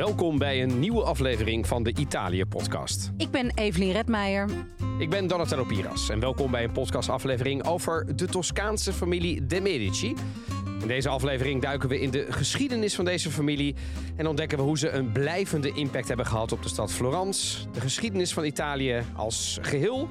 Welkom bij een nieuwe aflevering van de Italië-podcast. Ik ben Evelien Redmeijer. Ik ben Donatello Piras en welkom bij een podcastaflevering over de Toscaanse familie de Medici. In deze aflevering duiken we in de geschiedenis van deze familie en ontdekken we hoe ze een blijvende impact hebben gehad op de stad Florence, de geschiedenis van Italië als geheel.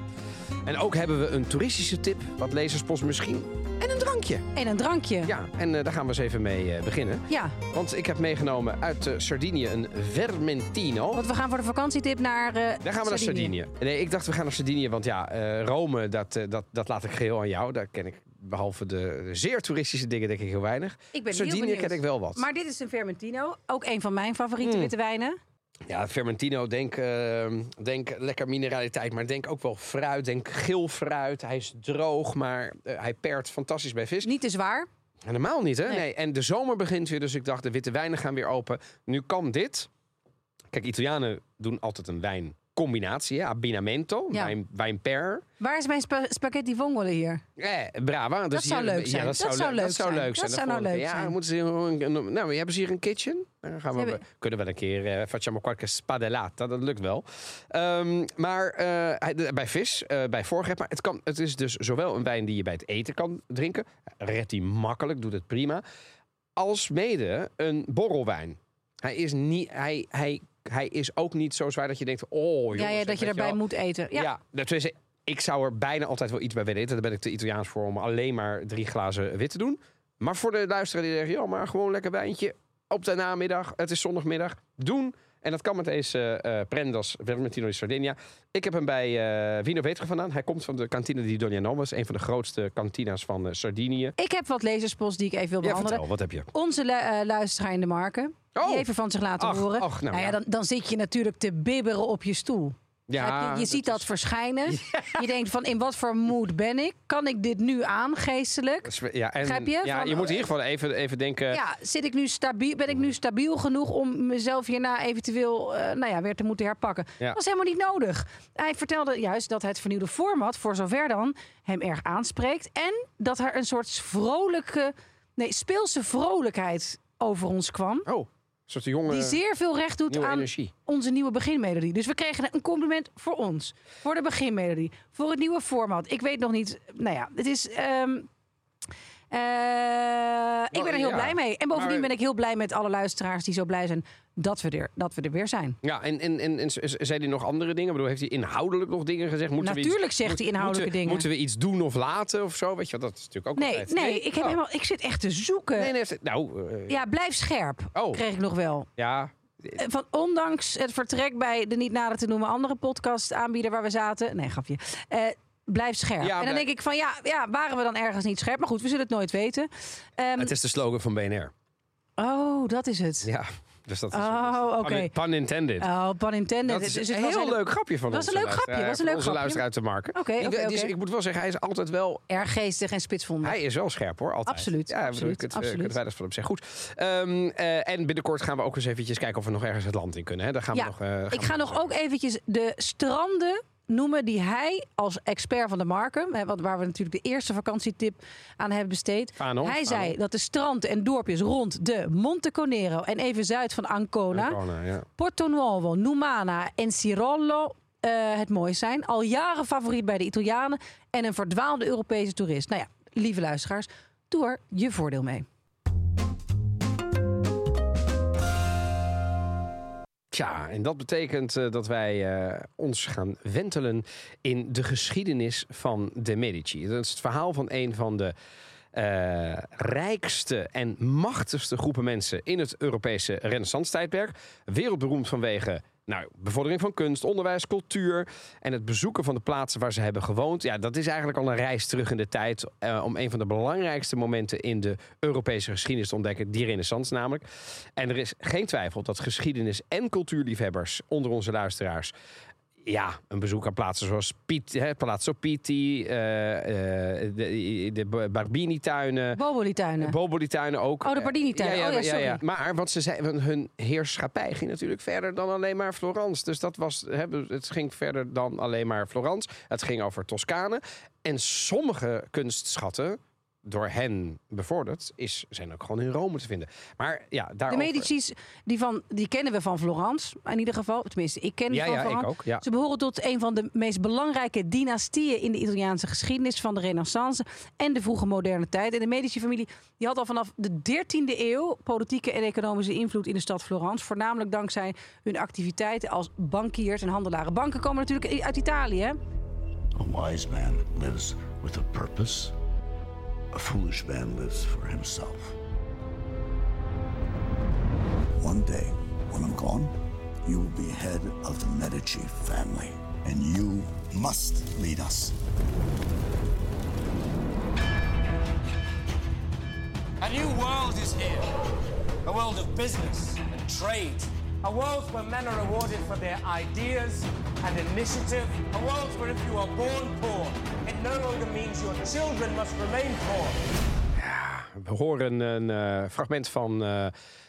En ook hebben we een toeristische tip, wat lezerspost misschien, en een drankje. En een drankje. Ja, en eh, daar gaan we eens even mee eh, beginnen. Ja, Want ik heb meegenomen uit eh, Sardinië een Vermentino. want we gaan voor de vakantietip naar Daar gaan we naar Sardinië. Nee, ik dacht we gaan naar Sardinië, want ja, Rome, dat, dat, dat laat ik geheel aan jou. Daar ken ik, behalve de, zeer toeristische dingen, denk ik heel weinig. Ik ben Sardinië ken ik wel wat. Maar dit is een Vermentino. Ook een van mijn favoriete Mm. witte wijnen. Ja, Vermentino, denk, eh, denk lekker mineraliteit, maar denk ook wel fruit. Denk geel fruit. Hij is droog, maar eh, hij pert fantastisch bij vis. Niet te zwaar. Helemaal niet, hè? Nee. Nee. En de zomer begint weer, dus ik dacht, de witte wijnen gaan weer open. Nu kan dit. Kijk, Italianen doen altijd een wijncombinatie, hè? abbinamento, Ja. wijn. Waar is mijn spa- spaghetti vongole hier? Eh, brava. Dus Dat zou hier- leuk zijn. Ja, dat, zou, leuk, dat zou leuk zijn. Dat zou nou leuk. Ja, zijn. moeten ze hier een, een- nou, hebben ze hier een kitchen? Dan gaan we, hebben- kunnen we wel een keer uh, facciamo qualche spadellata. Dat lukt wel. Ehm, maar eh, bij vis, eh, bij voorgerecht. Maar het, kan, het is dus zowel een wijn die je bij het eten kan drinken. Redt hij makkelijk, doet het prima. Als mede een borrelwijn. Hij is, niet, hij, hij, hij is ook niet zo zwaar dat je denkt... Oh, jongens, ja, ja, dat je erbij wel. moet eten. Ja. Ja, ja tenminste, ik zou er bijna altijd wel iets bij willen eten. Daar ben ik te Italiaans voor om alleen maar drie glazen wit te doen. Maar voor de luisteraar die zegt, ja, maar gewoon lekker wijntje op de namiddag. Het is zondagmiddag. Doen. En dat kan met deze eh Prendas Vermentino di Sardinia. Ik heb hem bij eh Vino Vetra vandaan. Hij komt van de Cantina di Dognanovo. is een van de grootste kantina's van Sardinië. Ik heb wat lezerspost die ik even wil Ja, behandelen. vertel, wat heb je? Onze lu- luisteraar in de marken. Oh. Die even van zich laten Ach, horen. ach, nou ja, ja. dan, dan zit je natuurlijk te bibberen op je stoel. Ja, je, je ziet dat is- verschijnen. Je denkt van in wat voor mood ben ik? Kan ik dit nu aan geestelijk? Ja, en, Begrijp je? Ja, Van- je moet in ieder geval even, even denken... Ja, zit ik nu stabiel, ben ik nu stabiel genoeg om mezelf hierna eventueel eh, nou ja, weer te moeten herpakken? Ja. Dat was helemaal niet nodig. Hij vertelde juist dat het vernieuwde format, voor zover dan, hem erg aanspreekt. En dat er een soort vrolijke, nee, speelse vrolijkheid over ons kwam. Oh, soort jonge Die zeer veel recht doet aan energie. onze nieuwe beginmelodie. Dus we kregen een compliment voor ons. Voor de beginmelodie. Voor het nieuwe format. Ik weet nog niet. Nou ja, het is. ehm, eh, ik ben er heel ja, blij mee. En bovendien maar- ben ik heel blij met alle luisteraars die zo blij zijn dat we er, dat we er weer zijn. Ja, en, en, en, zei hij nog andere dingen? Ik bedoel, heeft hij inhoudelijk nog dingen gezegd? Moeten we Natuurlijk iets, zegt hij inhoudelijke moeten, dingen. Moeten we iets doen of laten of zo? Weet je, dat is natuurlijk ook Nee, altijd. nee, ik, heb Oh. helemaal, ik zit echt te zoeken. Nee, nee, nou, eh, ja. Blijf scherp. Oh. Kreeg ik nog wel. ja. Eh, Van, ondanks het vertrek bij de niet nader te noemen andere podcast aanbieder waar we zaten. Nee, grapje. Eh, blijf scherp. Ja, en dan denk ik van ja, ja, waren we dan ergens niet scherp? Maar goed, we zullen het nooit weten. Ehm, Het is de slogan van BNR. Oh, dat is het. Ja, dus dat is... Oh, oké. Pun intended. Oh, pun intended. dat is Dus een was heel leuk grapje van Dat is onze een leuk grapje, dat is een leuk onze luisteraar te maken. Oké, oké. Ik moet wel zeggen, hij is altijd wel... Erg geestig en spitsvondig. Hij is wel scherp hoor, altijd. Absoluut, Ja, absoluut, kunt, eh, absoluut. kunt wij dat van hem zeggen. Goed. Ehm, eh, en binnenkort gaan we ook eens eventjes kijken of we nog ergens het land in kunnen. Hè? Daar gaan ja, we nog, eh, gaan ik ga nog ook eventjes de stranden noemen die hij als expert van de marken, hè, waar we natuurlijk de eerste vakantietip aan hebben besteed. Hij zei dat de stranden en dorpjes rond de Monte Conero en even zuid van Ancona, ja. Porto Nuovo, Numana en Cirollo eh, het mooist zijn. Al jaren favoriet bij de Italianen en een verdwaalde Europese toerist. Nou ja, lieve luisteraars, doe er je voordeel mee. Tja, en dat betekent eh, dat wij eh, ons gaan wentelen in de geschiedenis van de Medici. Dat is het verhaal van een van de eh, rijkste en machtigste groepen mensen in het Europese Renaissance-tijdperk. Wereldberoemd vanwege nou, bevordering van kunst, onderwijs, cultuur en het bezoeken van de plaatsen waar ze hebben gewoond. Ja, dat is eigenlijk al een reis terug in de tijd eh, om een van de belangrijkste momenten in de Europese geschiedenis te ontdekken, die Renaissance namelijk. En er is geen twijfel dat geschiedenis- en cultuurliefhebbers onder onze luisteraars ja, een bezoek aan plaatsen zoals Piet, hè, Palazzo Pitti, eh, eh, de, de Barbini-tuinen. Boboli-tuinen. Boboli-tuinen ook. Oh, de Bardini-tuinen. Ja, ja, Oh, ja, sorry. Maar wat ze zei, want hun heerschappij ging natuurlijk verder dan alleen maar Florence. Dus dat was, hè, het ging verder dan alleen maar Florence. Het ging over Toscane. En sommige kunstschatten door hen bevorderd is, zijn ook gewoon in Rome te vinden. Maar ja, De daarover... Medici's, die, van, die kennen we van Florence, in ieder geval. Tenminste, ik ken Ja, van ja, Florence. ik ook. Ja. Ze behoren tot een van de meest belangrijke dynastieën in de Italiaanse geschiedenis van de Renaissance en de vroege moderne tijd. En de Medici-familie die had al vanaf de 13e eeuw politieke en economische invloed in de stad Florence. Voornamelijk dankzij hun activiteiten als bankiers en handelaren. Banken komen natuurlijk uit Italië. hè? A wise man lives with a purpose. A foolish man lives for himself. One day, when I'm gone, you will be head of the Medici family, and you must lead us. A new world is here. A world of business and trade. A world where men are rewarded for their ideas and initiative. A world where if you are born poor, it no longer means your children must remain poor. We horen een eh, fragment van eh,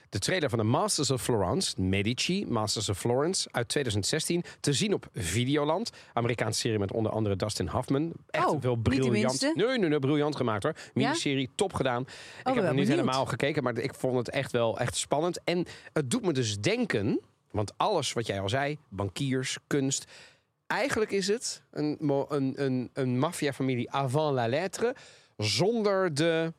de trailer van de Masters of Florence, Medici, Masters of Florence, uit 2016. Te zien op Videoland. Amerikaanse serie met onder andere Dustin Hoffman. Echt Oh, wel niet de briljant. Nee, nee, nee, briljant gemaakt hoor. Miniserie, top gedaan. ik heb wel niet benieuwd. helemaal gekeken, maar ik vond het echt wel echt spannend. En het doet me dus denken, want alles wat jij al zei, bankiers, kunst. Eigenlijk is het een, een, een, een maffiafamilie avant la lettre. Zonder de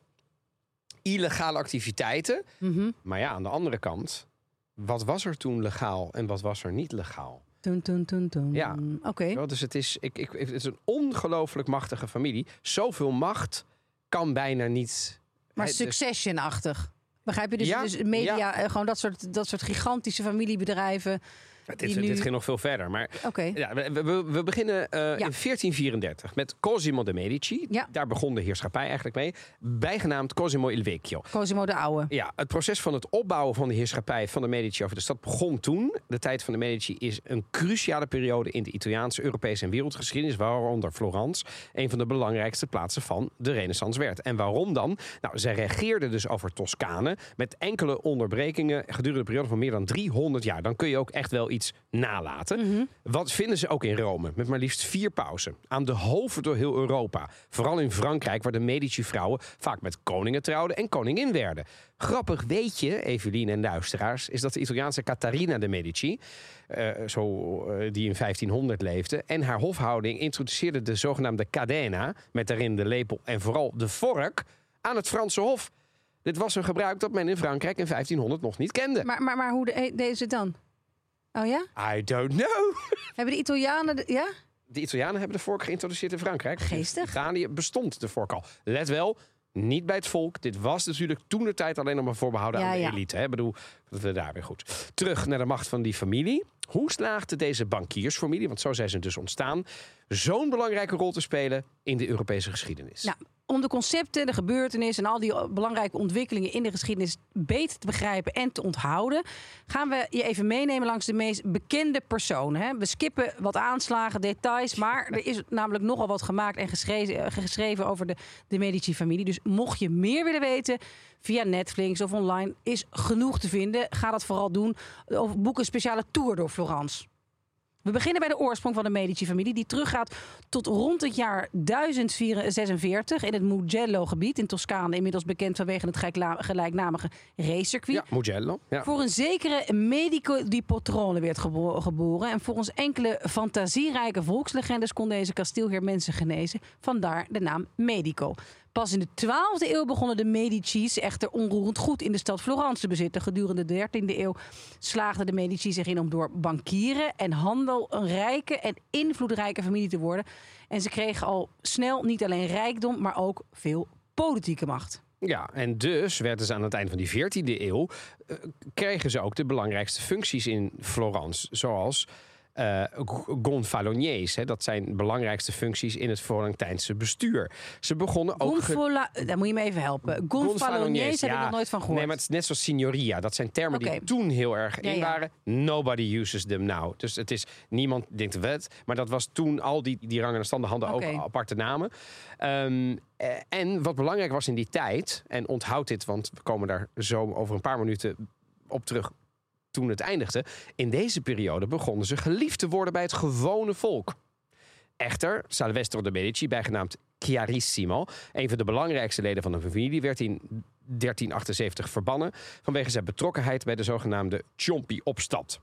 illegale activiteiten. Mhm. Maar ja, aan de andere kant, wat was er toen legaal en wat was er niet legaal? Toen, toen, toen, toen. Ja. Oké. Dus het is, ik, ik, het is een ongelooflijk machtige familie. Zoveel macht kan bijna niet. Maar is- Succession-achtig. Begrijp je? Dus, Ja, dus media, ja. eh, gewoon dat soort, dat soort gigantische familiebedrijven. Dit, ging nog veel verder. Maar ja, we, we, we beginnen eh, in 1434 met Cosimo de Medici. Daar begon de heerschappij eigenlijk mee. Bijgenaamd Cosimo il Vecchio. Cosimo de Oude. Ja, het proces van het opbouwen van de heerschappij van de Medici over de stad begon toen. De tijd van de Medici is een cruciale periode in de Italiaanse, Europese en wereldgeschiedenis, waaronder Florence een van de belangrijkste plaatsen van de Renaissance werd. En waarom dan? Nou, zij regeerden dus over Toscane met enkele onderbrekingen gedurende een periode van meer dan 300 jaar. Dan kun je ook echt wel iets nalaten. Wat vinden ze ook in Rome? Met maar liefst vier pausen. Aan de hoven door heel Europa. Vooral in Frankrijk, waar de Medici-vrouwen vaak met koningen trouwden en koningin werden. Grappig weet je, Evelien en luisteraars, is dat de Italiaanse Catharina de Medici, eh, zo, eh, die in 1500 leefde, en haar hofhouding introduceerde de zogenaamde cadena, met daarin de lepel en vooral de vork, aan het Franse hof. Dit was een gebruik dat men in Frankrijk in 1500 nog niet kende. Maar, maar, maar hoe de, deden ze het dan? Oh ja? I don't know. Hebben de Italianen... De, ja? De Italianen hebben de vork geïntroduceerd in Frankrijk. Geestig. In Italië bestond de vork al. Let wel, niet bij het volk. Dit was natuurlijk toen de tijd alleen nog maar voorbehouden Ja, aan de ja. elite. Hè? Ik bedoel, dat we daar weer goed. Terug naar de macht van die familie. Hoe slaagde deze bankiersfamilie, want zo zijn ze dus ontstaan, zo'n belangrijke rol te spelen in de Europese geschiedenis? Nou, om de concepten, de gebeurtenissen en al die belangrijke ontwikkelingen in de geschiedenis beter te begrijpen en te onthouden, gaan we je even meenemen langs de meest bekende personen. Hè. We skippen wat aanslagen, details, maar er is namelijk nogal wat gemaakt en geschreven, geschreven over de, de Medici-familie. Dus mocht je meer willen weten, via Netflix of online, is genoeg te vinden. Ga dat vooral doen. Of boek een speciale tour door Florence. We beginnen bij de oorsprong van de Medici-familie, die teruggaat tot rond het jaar 1046 in het Mugello-gebied in Toscane, inmiddels bekend vanwege het gelijknamige racecircuit. Ja, Mugello. Ja. Voor een zekere Medico di Potrone werd gebo- geboren. En volgens enkele fantasierijke volkslegendes kon deze kasteelheer mensen genezen. Vandaar de naam Medico. Pas in de 12e eeuw begonnen de Medici's echter onroerend goed in de stad Florence te bezitten. Gedurende de 13e eeuw slaagden de Medici zich in om door bankieren en handel een rijke en invloedrijke familie te worden. En ze kregen al snel niet alleen rijkdom, maar ook veel politieke macht. Ja, en dus werden ze aan het eind van die 14e eeuw... eh, kregen ze ook de belangrijkste functies in Florence. Zoals eh gonfaloniers. Hè, dat zijn belangrijkste functies in het Florentijnse bestuur. Ze begonnen ook... Gonfola, daar moet je me even helpen. Gonfaloniers heb ik nog nooit van gehoord. Nee, maar het is net zoals signoria. Dat zijn termen die toen heel erg Ja, in ja. waren. Nobody uses them now. Dus het is niemand denkt wet. Maar dat was toen al die, die rangen en standen hadden ook aparte namen. Ehm, eh, en wat belangrijk was in die tijd, en onthoud dit, want we komen daar zo over een paar minuten op terug toen het eindigde. In deze periode begonnen ze geliefd te worden bij het gewone volk. Echter, Salvestro de Medici, bijgenaamd Chiarissimo, een van de belangrijkste leden van de familie, werd in 1378 verbannen vanwege zijn betrokkenheid bij de zogenaamde Ciompi-opstand.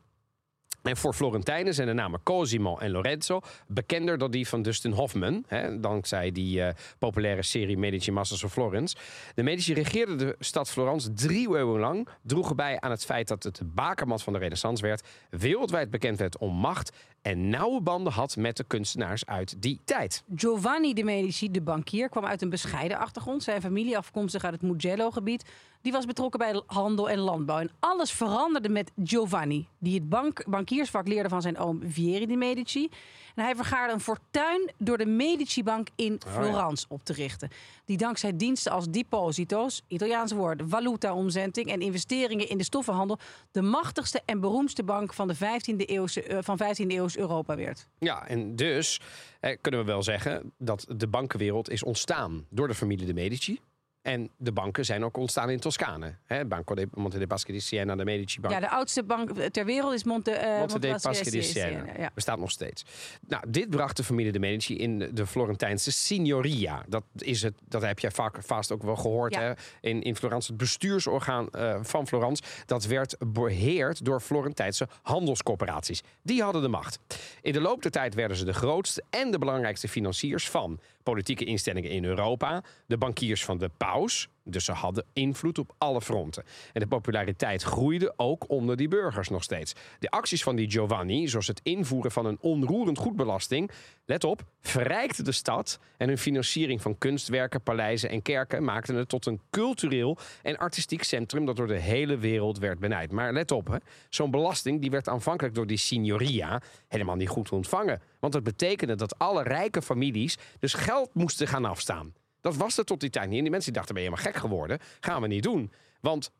En voor Florentijnen zijn de namen Cosimo en Lorenzo bekender dan die van Dustin Hoffman. Hè, dankzij die eh, populaire serie Medici Masters of Florence. De Medici regeerden de stad Florence drie eeuwen lang. Droegen bij aan het feit dat het bakermat van de renaissance werd. Wereldwijd bekend werd om macht. En nauwe banden had met de kunstenaars uit die tijd. Giovanni de Medici, de bankier, kwam uit een bescheiden achtergrond. Zijn familie, afkomstig uit het Mugello-gebied, die was betrokken bij handel en landbouw. En alles veranderde met Giovanni, die het bank, bankiersvak leerde van zijn oom Vieri de Medici. En hij vergaarde een fortuin door de Medici-bank in Florence op te richten. Die dankzij diensten als deposito's, Italiaanse woord, valuta-omzetting en investeringen in de stoffenhandel de machtigste en beroemdste bank van de 15e eeuwse, eh, van 15e eeuws Europa werd. Ja, en dus eh, kunnen we wel zeggen dat de bankenwereld is ontstaan door de familie de Medici. En de banken zijn ook ontstaan in Toscane. Hè, Banco de Monte dei Paschi di Siena, de Medici Bank. Ja, de oudste bank ter wereld is Monte, eh, Monte dei Paschi di Siena. Ja. Bestaat nog steeds. Nou, dit bracht de familie de Medici in de Florentijnse Signoria. Dat, is het, dat heb jij vaak, vast ook wel gehoord Ja. hè? In, in Florence. Het bestuursorgaan eh, van Florence. Dat werd beheerd door Florentijnse handelscorporaties. Die hadden de macht. In de loop der tijd werden ze de grootste en de belangrijkste financiers van politieke instellingen in Europa. De bankiers van de paus. Dus ze hadden invloed op alle fronten. En de populariteit groeide ook onder die burgers nog steeds. De acties van die Giovanni, zoals het invoeren van een onroerend goedbelasting, let op, verrijkte de stad en hun financiering van kunstwerken, paleizen en kerken maakten het tot een cultureel en artistiek centrum dat door de hele wereld werd benijd. Maar let op, zo'n belasting die werd aanvankelijk door die signoria helemaal niet goed ontvangen. Want het betekende dat alle rijke families dus geld moesten gaan afstaan. Dat was er tot die tijd niet. En die mensen die dachten, ben je helemaal gek geworden? Gaan we niet doen. Want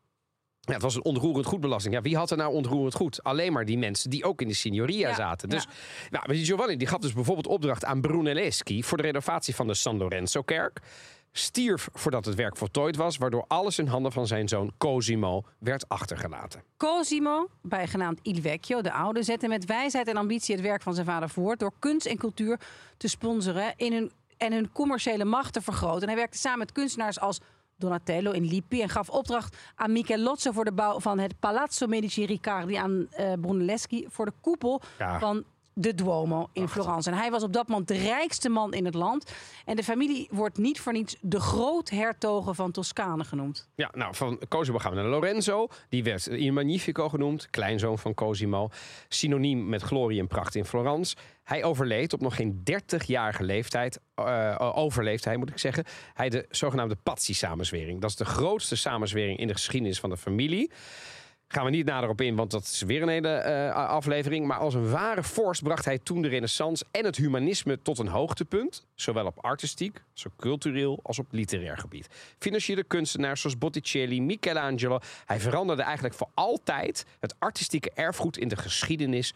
ja, het was een onroerend goedbelasting. Ja, wie had er nou onroerend goed? Alleen maar die mensen die ook in de signoria Ja, zaten. Dus ja. nou, Giovanni die gaf dus bijvoorbeeld opdracht aan Brunelleschi... voor de renovatie van de San Lorenzo-kerk. Stierf voordat het werk voltooid was... waardoor alles in handen van zijn zoon Cosimo werd achtergelaten. Cosimo, bijgenaamd Il Vecchio, de oude, zette met wijsheid en ambitie het werk van zijn vader voort door kunst en cultuur te sponsoren in hun, en hun commerciële macht te vergroten. En hij werkte samen met kunstenaars als Donatello in Lippi en gaf opdracht aan Michelozzo voor de bouw van het Palazzo Medici Riccardi aan eh Brunelleschi voor de koepel Ja. van de Duomo in Florence. En hij was op dat moment de rijkste man in het land. En de familie wordt niet voor niets de groothertogen van Toscane genoemd. Ja, nou, van Cosimo gaan we naar Lorenzo. Die werd Il Magnifico genoemd, kleinzoon van Cosimo. Synoniem met glorie en pracht in Florence. Hij overleed op nog geen 30-jarige leeftijd. eh, overleefde hij, moet ik zeggen. Hij de zogenaamde Pazzi-samenzwering. Dat is de grootste samenzwering in de geschiedenis van de familie. Gaan we niet nader op in, want dat is weer een hele eh, aflevering. Maar als een ware vorst bracht hij toen de renaissance en het humanisme tot een hoogtepunt. Zowel op artistiek, op cultureel, als op literair gebied. Financierde kunstenaars zoals Botticelli, Michelangelo. Hij veranderde eigenlijk voor altijd het artistieke erfgoed in de geschiedenis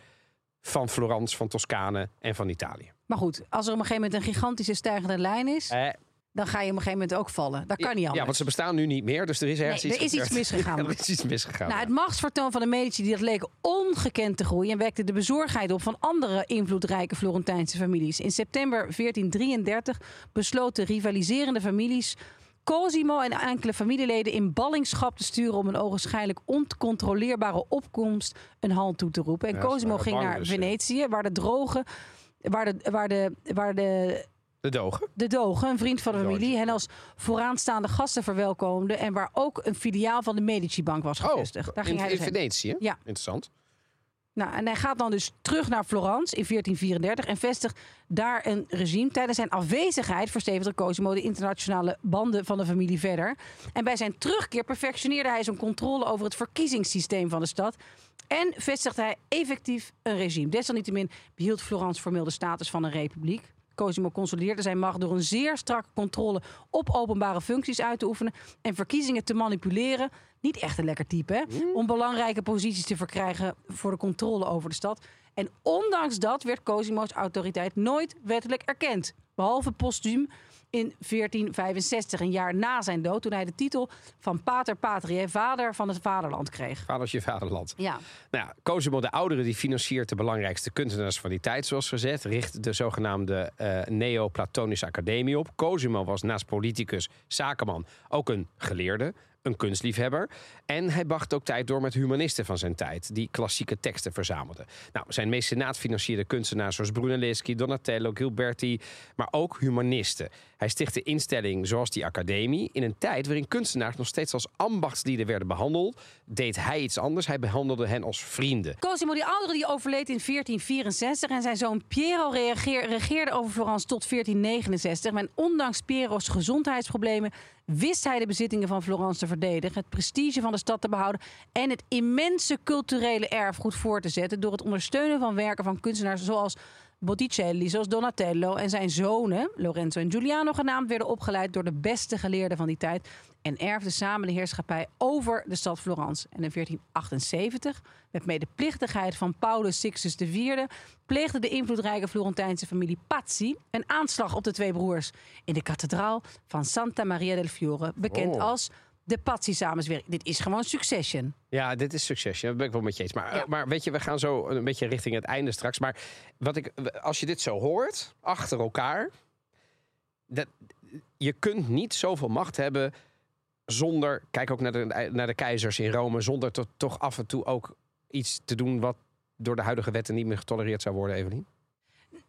van Florence, van Toscane en van Italië. Maar goed, als er op een gegeven moment een gigantische stijgende lijn is, Eh, dan ga je op een gegeven moment ook vallen. Dat kan niet anders. Ja, want ze bestaan nu niet meer, dus er is ergens Nee, iets er is iets misgegaan. Ja, er is iets misgegaan. Nou, het machtsvertoon van de Medici die dat leek ongekend te groeien en wekte de bezorgdheid op van andere invloedrijke Florentijnse families. In september 1433 besloten rivaliserende families Cosimo en enkele familieleden in ballingschap te sturen om een ogenschijnlijk oncontroleerbare opkomst een halt toe te roepen. En Ja, Cosimo ging naar dus. Venetië, waar de droge, waar de, waar de, waar de De dogen. de Dogen, een vriend van de De familie, hen als vooraanstaande gasten verwelkomde. En waar ook een filiaal van de Medici-bank was gevestigd. Daar ging Oh, in, hij in dus heen. Venetië. Ja. Interessant. Nou, en hij gaat dan dus terug naar Florence in 1434 en vestigt daar een regime. Tijdens zijn afwezigheid verstevigde Cosimo de internationale banden van de familie verder. En bij zijn terugkeer perfectioneerde hij zijn controle over het verkiezingssysteem van de stad. En vestigde hij effectief een regime. Desalniettemin behield Florence formeel de status van een republiek. Cosimo consolideerde zijn macht door een zeer strakke controle op openbare functies uit te oefenen en verkiezingen te manipuleren. Niet echt een lekker type, hè? Om belangrijke posities te verkrijgen voor de controle over de stad. En ondanks dat werd Cosimo's autoriteit nooit wettelijk erkend. Behalve postuum in 1465, een jaar na zijn dood, toen hij de titel van Pater Patriae, vader van het vaderland kreeg. Vader je vaderland. Ja. Nou ja, Cosimo de Oudere die financiert de belangrijkste kunstenaars van die tijd, zoals gezegd. Richt de zogenaamde eh Neo-Platonische Academie op. Cosimo was naast politicus, zakenman, ook een geleerde, een kunstliefhebber. En hij bracht ook tijd door met humanisten van zijn tijd, die klassieke teksten verzamelden. Nou, zijn mecenaat financierde kunstenaars zoals Brunelleschi, Donatello, Gilberti, maar ook humanisten. Hij stichtte instellingen zoals die academie. In een tijd waarin kunstenaars nog steeds als ambachtslieden werden behandeld, deed hij iets anders. Hij behandelde hen als vrienden. Cosimo die oudere die overleed in 1464 en zijn zoon Piero regeerde over Florence tot 1469. Maar ondanks Piero's gezondheidsproblemen wist hij de bezittingen van Florence te verdedigen, het prestige van de stad te behouden en het immense culturele erfgoed voor te zetten door het ondersteunen van werken van kunstenaars zoals Botticelli, zoals Donatello en zijn zonen, Lorenzo en Giuliano genaamd, werden opgeleid door de beste geleerden van die tijd en erfden samen de heerschappij over de stad Florence. En in 1478, met medeplichtigheid van Paulus Sixtus IV, pleegde de invloedrijke Florentijnse familie Pazzi een aanslag op de twee broers in de kathedraal van Santa Maria del Fiore, bekend Oh. als de Pazzi-samenzwering. Dit is gewoon Succession. Ja, dit is succes. Ja, dat ben ik wel met je eens. Maar, Ja. maar weet je, we gaan zo een beetje richting het einde straks. Maar wat ik, als je dit zo hoort, achter elkaar. Dat, je kunt niet zoveel macht hebben zonder. Kijk ook naar de, naar de keizers in Rome. Zonder to- toch af en toe ook iets te doen wat door de huidige wetten niet meer getolereerd zou worden, Evelien.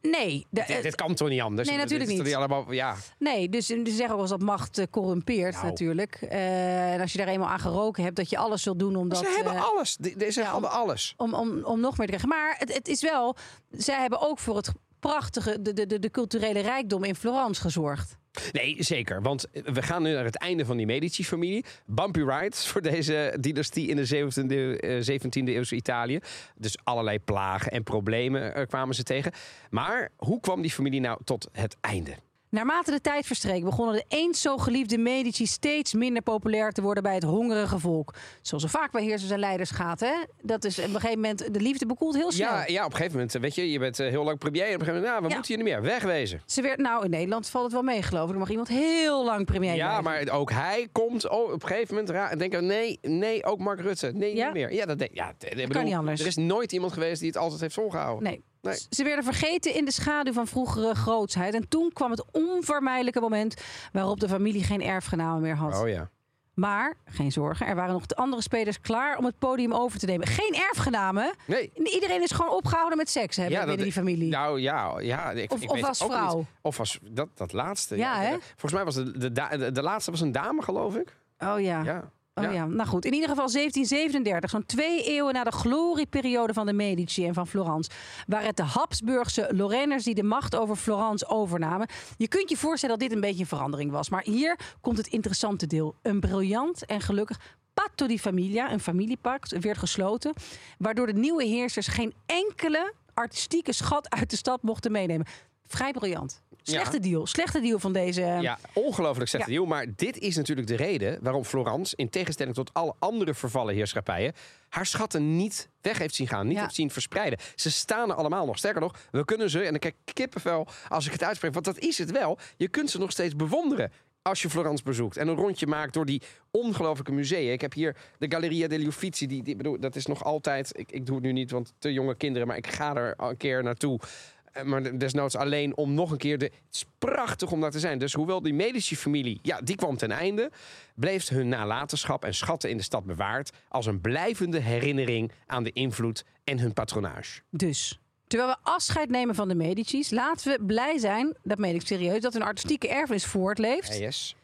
Nee, de, dit, dit kan toch niet anders? nee, natuurlijk niet. allemaal, ja, Nee, dus ze zeggen ook wel eens dat macht eh, corrumpeert Nou. natuurlijk. Eh, en als je daar eenmaal aan geroken hebt, dat je alles zult doen om dat... ze hebben eh, alles. Deze ja, hebben alles. om, om, om nog meer te krijgen. Maar het, het is wel, zij hebben ook voor het prachtige, de, de, de, de culturele rijkdom in Florence gezorgd. Nee, zeker. Want we gaan nu naar het einde van die Medici-familie. Bumpy ride voor deze dynastie in de 17e, eh, 17e eeuwse Italië. Dus allerlei plagen en problemen eh, kwamen ze tegen. Maar hoe kwam die familie nou tot het einde? Naarmate de tijd verstreek, begonnen de eens zo geliefde Medici steeds minder populair te worden bij het hongerige volk. Zoals er vaak bij heersers en leiders gaat, hè? Dat is op een gegeven moment, de liefde bekoelt heel snel. Ja, ja, op een gegeven moment, eh, weet je, je bent eh, heel lang premier. En op een gegeven moment, nou, we Ja. moeten hier niet meer. Wegwezen. Ze werd, nou, in Nederland valt het wel mee, geloof ik. Er mag iemand heel lang premier Ja, blijven. maar ook hij komt oh, op een gegeven moment ra- en denken: nee, nee, ook Mark Rutte. Nee, Ja? niet meer. Ja, dat, denk- ja, bedoel, niet anders. Er is nooit iemand geweest die het altijd heeft volgehouden. Nee. Nee. Ze werden vergeten in de schaduw van vroegere grootsheid. En toen kwam het onvermijdelijke moment waarop de familie geen erfgenamen meer had. Oh ja. Maar, geen zorgen, er waren nog de andere spelers klaar om het podium over te nemen. Geen erfgenamen. Nee. Iedereen is gewoon opgehouden met seks hè, binnen dat- die familie. Nou ja, ja ik, Of- ik of weet als niet. vrouw. Of als dat, dat laatste. Ja, hè? Volgens mij was de, de, de, de laatste was een dame, geloof ik. oh ja. Ja. Oh ja. nou goed. In ieder geval 1737, zo'n twee eeuwen na de glorieperiode van de Medici en van Florence, waren het de Habsburgse Lorrainers die de macht over Florence overnamen. Je kunt je voorstellen dat dit een beetje een verandering was. Maar hier komt het interessante deel. Een briljant en gelukkig patto di famiglia, een familiepact, werd gesloten, waardoor de nieuwe heersers geen enkele artistieke schat uit de stad mochten meenemen. Vrij briljant. Slechte deal. Slechte deal van deze. Ja, ongelooflijk slechte Ja. deal. Maar dit is natuurlijk de reden waarom Florence, in tegenstelling tot alle andere vervallen heerschappijen, haar schatten niet weg heeft zien gaan, niet Ja. heeft zien verspreiden. Ze staan er allemaal nog. Sterker nog, we kunnen ze, en dan kijk ik kippenvel als ik het uitspreek, want dat is het wel. Je kunt ze nog steeds bewonderen. Als je Florence bezoekt en een rondje maakt door die ongelooflijke musea. Ik heb hier de Galleria degli Uffizi. Die, die, bedoel, dat is nog altijd. Ik, ik doe het nu niet, want te jonge kinderen. Maar ik ga er een keer naartoe. Eh, Maar desnoods alleen om nog een keer de. Het is prachtig om daar te zijn. Dus hoewel die Medici-familie. Ja, die kwam ten einde. Bleef hun nalatenschap en schatten in de stad bewaard. Als een blijvende herinnering aan de invloed en hun patronage. Dus, terwijl we afscheid nemen van de Medici's, laten we blij zijn, dat meen ik serieus, dat hun artistieke erfenis voortleeft. yes.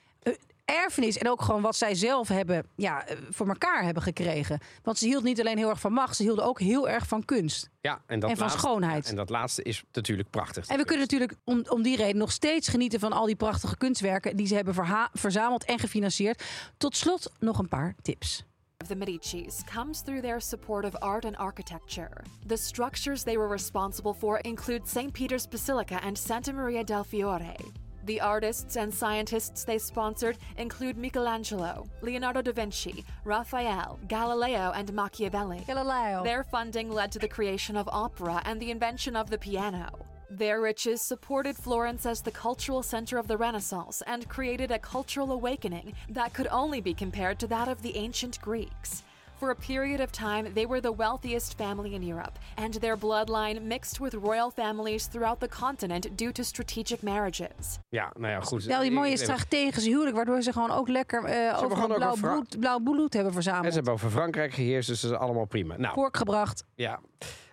Erfenis en ook gewoon wat zij zelf hebben, ja, eh, voor elkaar hebben gekregen. Want ze hield niet alleen heel erg van macht, ze hielden ook heel erg van kunst. Ja, en, dat En van laatste- schoonheid. en dat laatste is natuurlijk prachtig. En we kunnen natuurlijk om, om die reden nog steeds genieten van al die prachtige kunstwerken die ze hebben verzameld en gefinancierd. Tot slot nog een paar tips. of the Medicis comes through their support of art and architecture. The structures they were responsible for include St. Peter's Basilica and Santa Maria del Fiore. The artists and scientists they sponsored include Michelangelo, Leonardo da Vinci, Raphael, Galileo, and Machiavelli. Galileo. Their funding led to the creation of opera and the invention of the piano. Their riches supported Florence as the cultural center of the Renaissance and created a cultural awakening that could only be compared to that of the ancient Greeks. For a period of time, they were the wealthiest family in Europe, and their bloodline mixed with royal families throughout the continent due to strategic marriages. Ja, nou ja, goed. Wel die mooie strategische huwelijk, waardoor ze gewoon ook lekker eh over blauw, over- bloed, blauw bloed hebben En verzameld. ze hebben over Frankrijk geheerst, dus dat is allemaal prima. Nou, Voorgebracht. ja.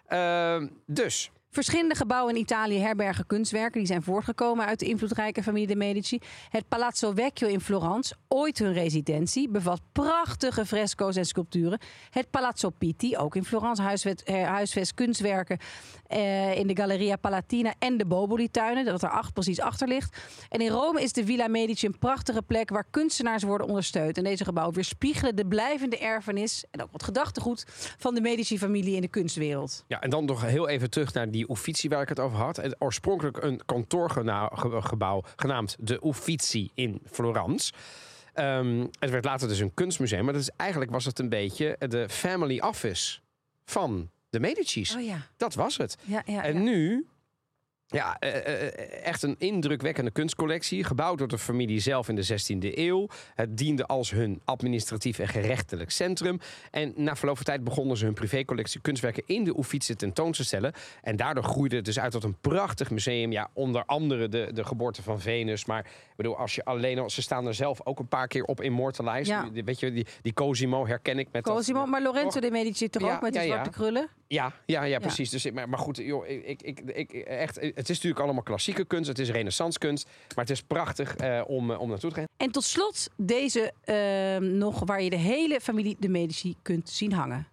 Ehm, dus, Verschillende gebouwen in Italië herbergen kunstwerken die zijn voortgekomen uit de invloedrijke familie de Medici. Het Palazzo Vecchio in Florence, ooit hun residentie, bevat prachtige fresco's en sculpturen. Het Palazzo Pitti, ook in Florence, eh, huisvest kunstwerken eh, in de Galleria Palatina en de Boboli-tuinen, dat er precies achter ligt. En in Rome is de Villa Medici een prachtige plek waar kunstenaars worden ondersteund. En deze gebouwen weerspiegelen de blijvende erfenis en ook wat gedachtegoed van de Medici-familie in de kunstwereld. ja, en dan nog heel even terug naar die Uffizi waar ik het over had. Het oorspronkelijk een kantoorgebouw genaamd de Uffizi in Florence. Ehm, het werd later dus een kunstmuseum, maar dat is, eigenlijk was het een beetje de family office van de Medici's. Oh ja. Dat was het. Ja, ja, En nu, ja, eh, eh, echt een indrukwekkende kunstcollectie. Gebouwd door de familie zelf in de 16e eeuw. Het diende als hun administratief en gerechtelijk centrum. En na verloop van tijd begonnen ze hun privécollectie kunstwerken in de Uffizi tentoon te stellen. En daardoor groeide het dus uit tot een prachtig museum. Ja, onder andere de, de geboorte van Venus. Maar ik bedoel, als je alleen al, ze staan er zelf ook een paar keer op. Ja. Die- Weet je, die, die Cosimo herken ik met dat- Cosimo, maar Lorenzo de Medici toch Ja, ook met die ja. zwarte krullen? Ja, ja, ja, precies. Dus, maar, maar goed, joh, ik, ik, ik, echt, het is natuurlijk allemaal klassieke kunst. Het is renaissance kunst. Maar het is prachtig eh, om, eh, om naartoe te gaan. En tot slot deze ehm, nog waar je de hele familie de Medici kunt zien hangen.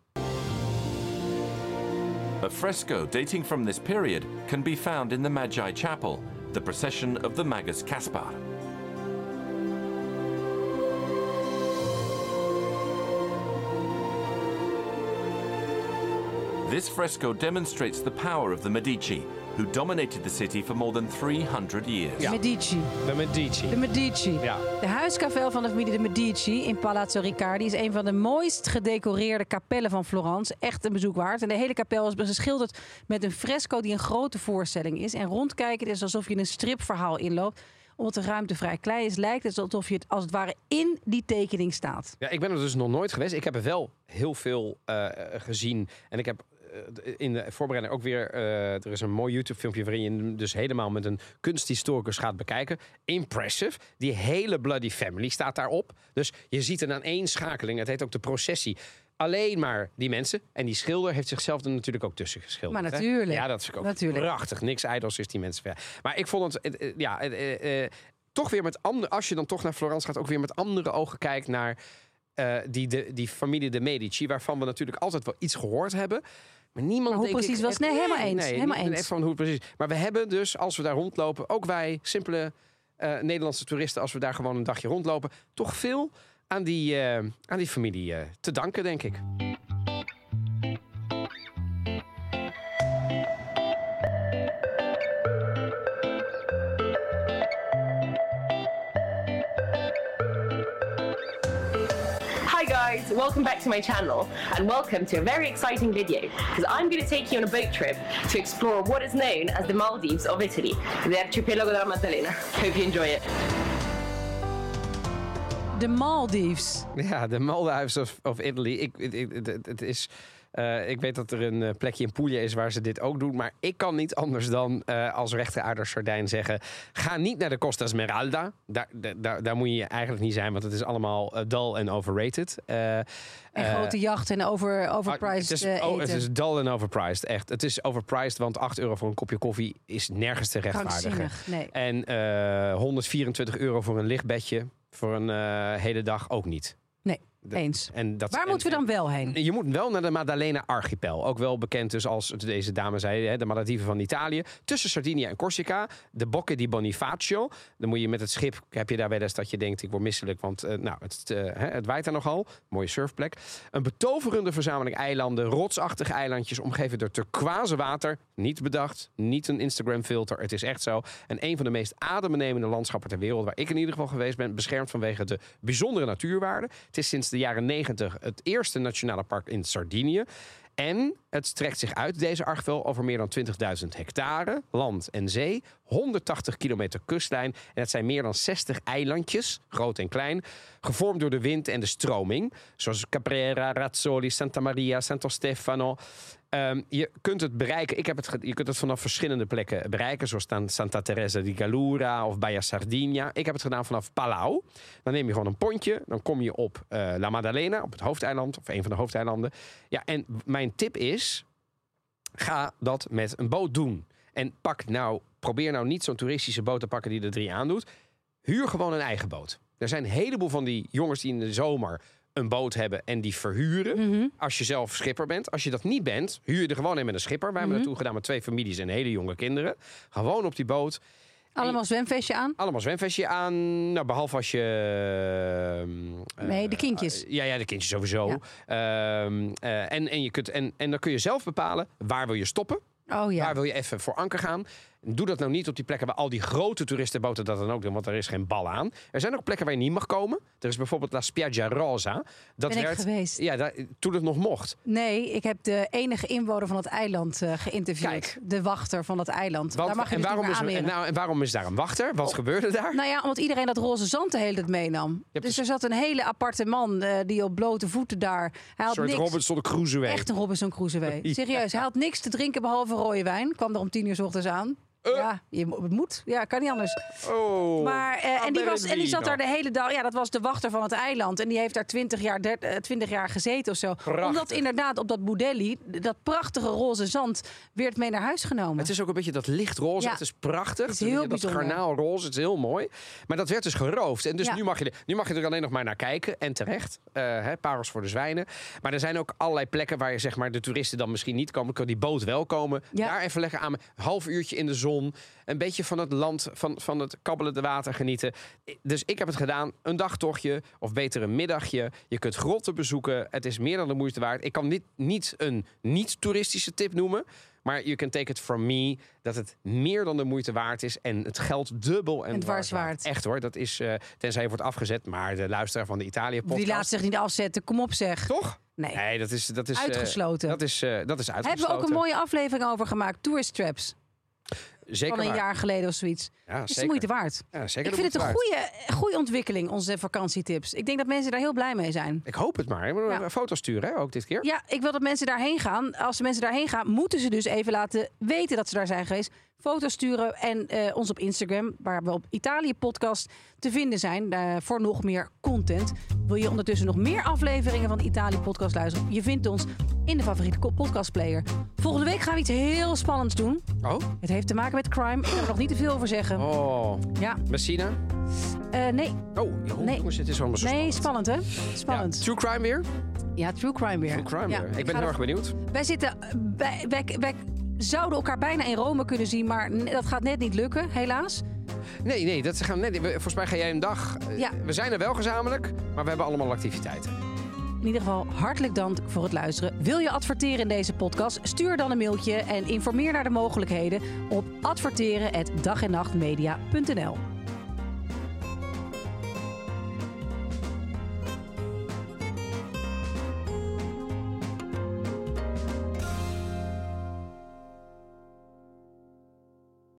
A fresco dating from this period can be found in the Magi Chapel, the procession of the Magus Caspar. This fresco demonstrates the power of the Medici, who dominated the city for more than 300 years. Ja. Medici. De Medici. De Medici. Ja. De huiskavel van de familie de Medici in Palazzo Riccardi is een van de mooist gedecoreerde kapellen van Florence. Echt een bezoek waard. En de hele kapel is geschilderd met een fresco die een grote voorstelling is. En rondkijken is alsof je een stripverhaal inloopt. Omdat de ruimte vrij klein is, lijkt het alsof je het als het ware in die tekening staat. Ja, ik ben er dus nog nooit geweest. Ik heb er wel heel veel eh, gezien. En ik heb in de voorbereiding ook weer... eh, er is een mooi YouTube-filmpje waarin je hem dus helemaal met een kunsthistoricus gaat bekijken. Impressive. Die hele Bloody Family staat daarop. Dus je ziet een aaneenschakeling. Het heet ook de processie. Alleen maar die mensen. En die schilder heeft zichzelf er natuurlijk ook tussen geschilderd. Maar hè? natuurlijk. Ja, dat is ook Natuurlijk. prachtig. Niks ijdels is die mensen. Maar ik vond het... eh, ja, eh, eh, toch weer met andere... Als je dan toch naar Florence gaat, ook weer met andere ogen kijkt naar... eh, die, de, die familie de Medici, waarvan we natuurlijk altijd wel iets gehoord hebben. Maar niemand. Maar hoe denk ik, precies was- nee, helemaal eens, Nee, helemaal eens. echt van hoe precies. Maar we hebben dus, als we daar rondlopen, ook wij, simpele eh, Nederlandse toeristen, als we daar gewoon een dagje rondlopen, toch veel aan die, eh, aan die familie eh, te danken, denk ik. Welcome back to my channel and welcome to a very exciting video because I'm going to take you on a boat trip to explore what is known as the Maldives of Italy, the archipelago della Maddalena. Hope you enjoy it. De Maldives. Ja, de Maldives of, of Italy. Ik, ik- ik- het, het is, eh, ik weet dat er een eh, plekje in Puglia is waar ze dit ook doen. Maar ik kan niet anders dan eh, als rechteraarder Sardijn zeggen... ga niet naar de Costa Smeralda. Daar, daar- daar, moet je eigenlijk niet zijn, want het is allemaal eh, dull en overrated. En grote jachten en over, overpriced het is, oh, het is dull en overpriced, echt. Het is overpriced, want 8 euro voor een kopje koffie is nergens te rechtvaardigen. Nee. En eh 124 euro voor een lichtbedje voor een hele dag ook niet. De- eens. En dat, Waar en- moeten we dan wel heen? Je moet wel naar de Maddalena Archipel. Ook wel bekend dus als deze dame zei, de Malediven van Italië. Tussen Sardinië en Corsica. De Bocche di Bonifacio. Dan moet je met het schip, heb je daar wel eens dat je denkt, ik word misselijk. Want eh, nou, het, hè, het waait daar nogal. Mooie surfplek. Een betoverende verzameling eilanden. Rotsachtige eilandjes omgeven door turquoise water. Niet bedacht. Niet een Instagram filter. Het is echt zo. En een van de meest adembenemende landschappen ter wereld. Waar ik in ieder geval geweest ben. Beschermd vanwege de bijzondere natuurwaarden. Het is sinds de jaren 90 het eerste nationale park in Sardinië. En het strekt zich uit, deze archipel, over meer dan 20.000 hectare land en zee. 180 kilometer kustlijn. En het zijn meer dan 60 eilandjes, groot en klein. Gevormd door de wind en de stroming. Zoals Caprera, Razzoli, Santa Maria, Santo Stefano. Ehm, je kunt het bereiken. Ik heb het, je kunt het vanaf verschillende plekken bereiken. Zoals Santa Teresa di Gallura of Baia Sardinia. Ik heb het gedaan vanaf Palau. Dan neem je gewoon een pontje. Dan kom je op eh, La Maddalena, op het hoofdeiland. Of een van de hoofdeilanden. Ja, en mijn tip is... Ga dat met een boot doen. En pak nou, probeer nou niet zo'n toeristische boot te pakken die er drie aandoet. Huur gewoon een eigen boot. Er zijn een heleboel van die jongens die in de zomer een boot hebben en die verhuren. Mhm. Als je zelf schipper bent. Als je dat niet bent, huur je er gewoon in met een schipper. Wij hebben Mhm. dat toen gedaan met twee families en hele jonge kinderen. Gewoon op die boot. Allemaal zwemvestje aan? Allemaal zwemvestje aan. Nou, behalve als je... ehm, Nee, de kindjes. ja, ja, de kindjes sowieso. Ehm, eh, en, en, je kunt, en, en dan kun je zelf bepalen waar wil je stoppen. Oh ja. Waar wil je even voor anker gaan? Doe dat nou niet op die plekken waar al die grote toeristenboten dat dan ook doen, want er is geen bal aan. Er zijn ook plekken waar je niet mag komen. Er is bijvoorbeeld La Spiaggia Rosa. Dat Ben ik werd, geweest. Ja, daar, toen het nog mocht. Nee, ik heb de enige inwoner van het eiland eh, geïnterviewd. Kijk. De wachter van het eiland. Want, daar mag je en, waarom is, en, nou, en waarom is daar een wachter? Wat gebeurde daar? Nou ja, omdat iedereen dat roze zand de hele tijd meenam. Dus dus- er zat een hele aparte man eh, die op blote voeten daar... Hij een had soort niks. Robinson Crusoe. Echt een Robinson Crusoe. Serieus, hij had niks te drinken behalve rode wijn. Kwam er om tien uur 's ochtends aan. Ja, je mo- het moet. Ja, kan niet anders. Oh. Maar, eh, en, die was, en die zat daar de hele dag. Ja, dat was de wachter van het eiland. En die heeft daar 20 jaar, der- eh, 20 jaar gezeten of zo. Omdat inderdaad op dat Boudelli, dat prachtige roze zand, werd mee naar huis genomen. Het is ook een beetje dat lichtroze. Ja. Het is prachtig. Het is heel dat bijzonder. garnaalroze. Het is heel mooi. Maar dat werd dus geroofd. En dus Ja. nu, mag je, er- nu mag je er alleen nog maar naar kijken. En terecht. Eh hè, parels voor de zwijnen. Maar er zijn ook allerlei plekken waar je zeg maar, de toeristen dan misschien niet komen. Kan die boot wel komen. Ja. Daar even lekker aan. Een half uurtje in de zon. Een beetje van het land, van, van het kabbelende water genieten. Dus ik heb het gedaan. Een dagtochtje. Of beter een middagje. Je kunt grotten bezoeken. Het is meer dan de moeite waard. Ik kan niet, niet een niet-toeristische tip noemen. Maar je can take it from me dat het meer dan de moeite waard is. En het geld dubbel en, En dwars waard. Echt hoor, dat is, eh, tenzij je wordt afgezet. Maar de luisteraar van de Italië-podcast... Die laat zich niet afzetten. Kom op zeg. Toch? Nee. Nee, dat is, dat is, eh, Uitgesloten. dat is, eh, dat is Hebben uitgesloten. we ook een mooie aflevering over gemaakt. Tourist Traps. Zeker van een waar. jaar geleden of zoiets. Ja, is de zeker. moeite waard. Ja, zeker Ik de vind het een waard. goede, goede ontwikkeling, onze vakantietips. Ik denk dat mensen daar heel blij mee zijn. Ik hoop het maar. Ik moet Ja. een foto sturen, hè, ook dit keer. Ja, ik wil dat mensen daarheen gaan. Als de mensen daarheen gaan, moeten ze dus even laten weten dat ze daar zijn geweest. Foto's sturen en eh, ons op Instagram, waar we op Italië Podcast te vinden zijn, eh, voor nog meer content. Wil je ondertussen nog meer afleveringen van Italië Podcast luisteren? Je vindt ons in de favoriete ko- podcastplayer. Volgende week gaan we iets heel spannends doen. Oh? Het heeft te maken met crime. Ik kan er nog niet te veel over zeggen. Oh. Ja, Messina? eh, nee. Oh, joh, Nee. jongens, het is allemaal zo Nee, spannend. spannend hè? Spannend. Ja, true crime weer? Ja, true crime weer. True crime Ja, weer. Ik, ben er- heel erg benieuwd. Wij zitten. Wij, wij, wij zouden elkaar bijna in Rome kunnen zien, maar dat gaat net niet lukken, helaas. Nee, nee, dat gaan we net, volgens mij ga jij een dag... eh, Ja. We zijn er wel gezamenlijk, maar we hebben allemaal activiteiten. In ieder geval hartelijk dank voor het luisteren. Wil je adverteren in deze podcast? Stuur dan een mailtje en informeer naar de mogelijkheden op adverteren@dagennachtmedia.nl.